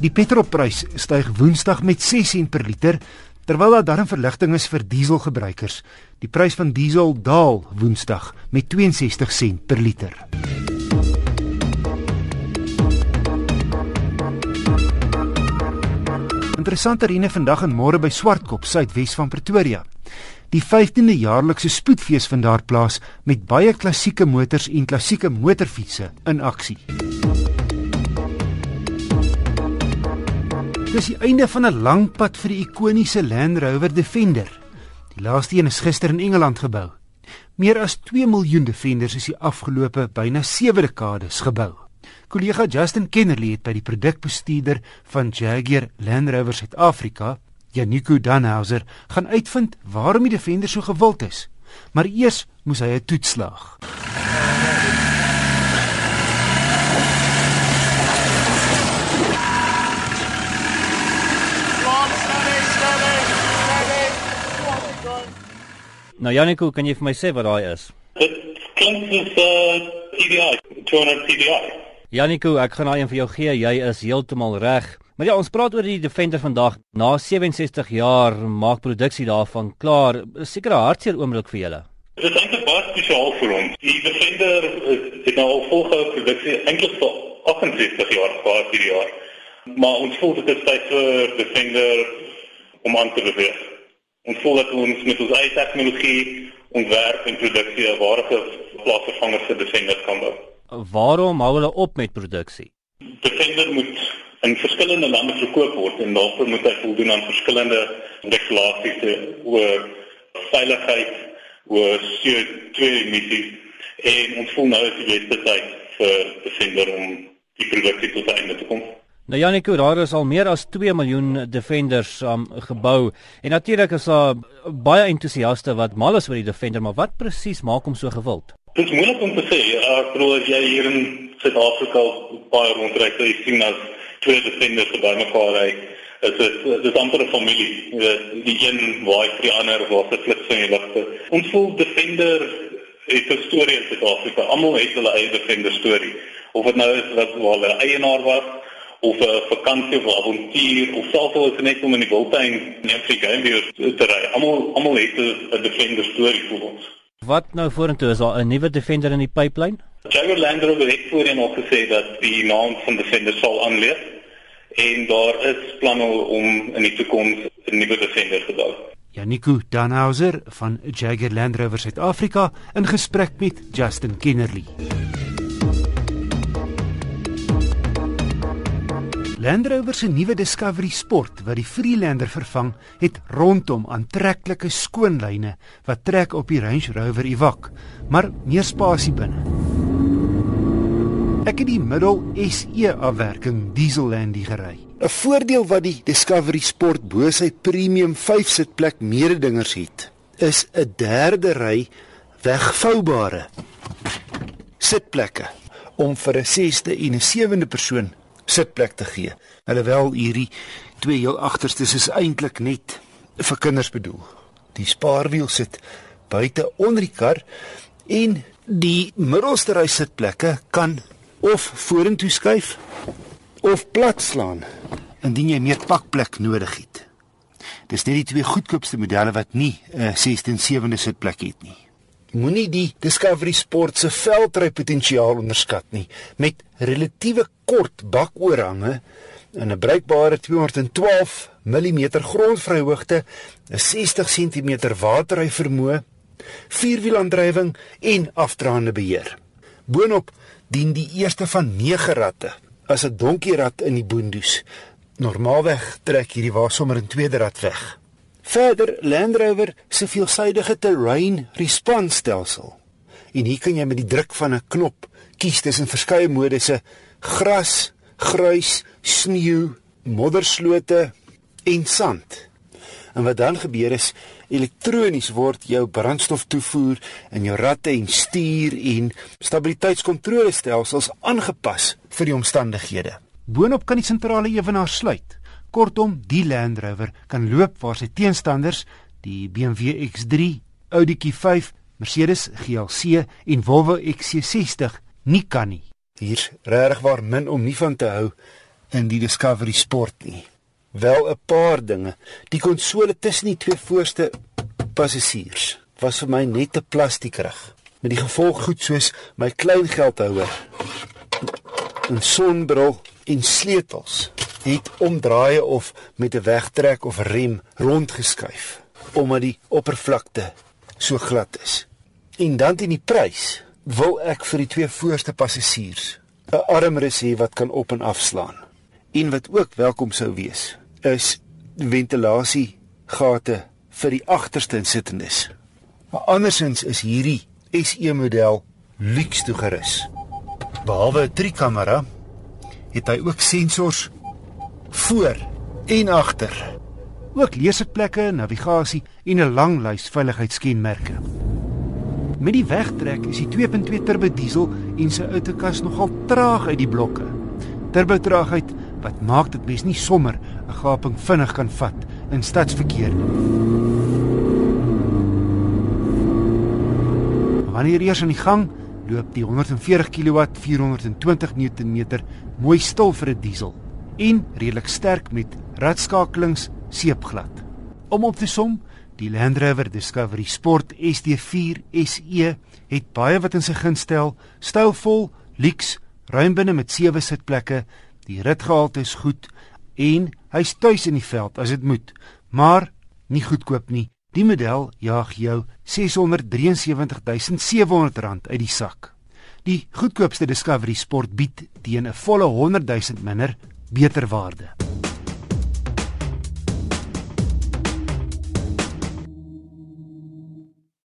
Die petrolprys styg Woensdag met 6 sent per liter, terwyl daar darm verligting is vir dieselgebruikers. Die prys van diesel daal Woensdag met 62 sent per liter. Interessante reëne vandag en môre by Swartkop, suidwes van Pretoria. Die 15de jaarlikse spoedfees vind daar plaas met baie klassieke motors en klassieke motorfietsse in aksie. Dis die einde van 'n lang pad vir die ikoniese Land Rover Defender. Die laaste een is gister in Engeland gebou. Meer as 2 miljoen Defenders is die afgelope byna 7 dekades gebou. Kollega Justin Kennerly het by die produkbestuurder van Jaguar Land Rover Suid-Afrika, Janiko Danhauser, gaan uitvind waarom die Defender so gewild is. Maar eers moes hy 'n toets slaag. Nou Janiko, kan jy vir my sê wat daai is? Dit klink soos 'n uh, TDI, 200 TDI. Janiko, ek gaan daai een vir jou gee. Jy is heeltemal reg. Maar ja, ons praat oor die Defender vandag. Na 67 jaar maak produksie daarvan klaar. Seker 'n hartseer oomblik vir julle. Dit is eintlik baie spesiaal vir ons. Die Defender het nou al volgehou produksie eintlik vir 68 jaar gehad hierdie jaar. Maar ons voel dit is tyd vir Defender om aan te beweeg. Ons voel dat ons met ons eie tegnologie ontwerp en produksie 'n ware plaasvervanger vir Defender kan bou. Waarom hou hulle op met produksie? Defender moet in verskillende lande verkoop word en daarvoor moet hy voldoen aan verskillende regulasies oor veiligheid, oor CO2 emissies en ons voel nou is die beste tyd vir Defender om die produksie tot einde te kom. Nou Janiko, daar is al meer as 2 miljoen Defenders um, gebou en natuurlik is daar baie entoesiaste wat mal is oor die Defender, maar wat presies maak hom so gewild? Dit is moeilik om te sê. Ek bedoel as jy hier in Suid-Afrika baie rondry, jy sien as twee Defenders by mekaar ry, is dit dis amper 'n familie. Die een waai vir die ander, waar se flits in die lugte. Ons voel Defender het 'n storie in Suid-Afrika. Almal het hulle eie Defender storie. Of dit nou is wat hulle eienaar was of 'n uh, vakansie of avontuur of selfs al is dit net om in die wildtuin net vir game weer te ry. Almal almal het 'n defender storie vir ons. Wat nou vorentoe is daar 'n nuwe defender in die pipeline? Jaguar Land Rover het voorheen al gesê dat die naam van defender sal aanleef en daar is planne om in die toekoms 'n nuwe defender te bou. Janiko Danhauser van Jaguar Land Rover Suid-Afrika in gesprek met Justin Kennerly. Land Rover se nuwe Discovery Sport wat die Freelander vervang, het rondom aantreklike skoonlyne wat trek op die Range Rover Evoque, maar meer spasie binne. Ek het die middel SE afwerking diesellandie gery. 'n Voordeel wat die Discovery Sport bo sy premium 5 sitplek mededingers het, is 'n derde ry wegvoubare sitplekke om vir 'n 6de en 'n 7de persoon sitplek te gee. Alhoewel hierdie twee heel agterstes is eintlik net vir kinders bedoel. Die spaarwiel sit buite onder die kar en die middelste ry sitplekke kan of vorentoe skuif of plat slaan indien jy meer pakplek nodig het. Dis net die twee goedkoopste modelle wat nie 'n 16 7de sitplek het nie. Moenie die Discovery Sport se veldrypotensiaal onderskat nie met relatiewe kort bakoorhange en 'n bruikbare 212 mm grondvryhoogte, 'n 60 cm waterry vermoë, vierwielaandrywing en afdraande beheer. Boonop dien die eerste van 9 ratte as 'n donkierad in die boondoes. Normaalweg trek hierdie wa sommer in tweede rad weg. Verder Land Rover se veelsidige terrain response stelsel. En hier kan jy met die druk van 'n knop kies tussen verskeie modusse: gras, gruis, sneeu, modderslote en sand. En wat dan gebeur is elektronies word jou brandstoftoevoer in jou ratte en stuur en stabiliteitskontrolestelsels aangepas vir die omstandighede. Boonop kan die sentrale ewenaar sluit. Kortom, die Land Rover kan loop waar sy teenstanders, die BMW X3, Audi Q5, Mercedes GLC en Volvo XC60 nie kan nie. Hier's regtig waar min om nie van te hou in die Discovery Sport nie. Wel 'n paar dinge. Die konsole tussen die twee voorste passasiers was vir my net 'n plastiekrug met die gevolg goed soos my klein geldhouer 'n sonbril en sleutels het omdraai of met 'n wegtrek of rem rondgeskuif omdat die oppervlakte so glad is. En dan teen die prys wil ek vir die twee voorste passasiers 'n armrus hê wat kan op en afslaan. En wat ook welkom sou wees, is ventilasie gate vir die agterste insittendes. Maar andersins is hierdie SE model luks toegerus. Behalwe 'n trikamera het hy ook sensors voor en agter. Ook leeseplekke, navigasie en 'n lang lys veiligheidskenmerke. Met die wegtrek is die 2.2 turbo diesel en sy outokas nogal traag uit die blokke. Turbo traagheid wat maak dit mens nie sommer 'n gaping vinnig kan vat in stadsverkeer. Wanneer eers aan die gang loop die 140 kW 420 Nm mooi stil vir 'n diesel en redelik sterk met radskakelings seepglad. Om op te som, die Land Rover Discovery Sport SD4 SE het baie wat in sy gunst stel, stylvol, lyks, ruim binne met sewe sitplekke, die ritgehalte is goed en hy's tuis in die veld as dit moet, maar nie goedkoop nie. Die model jaag jou R673700 uit die sak. Die goedkoopste Discovery Sport bied teen 'n volle 100 000 minder beter waarde.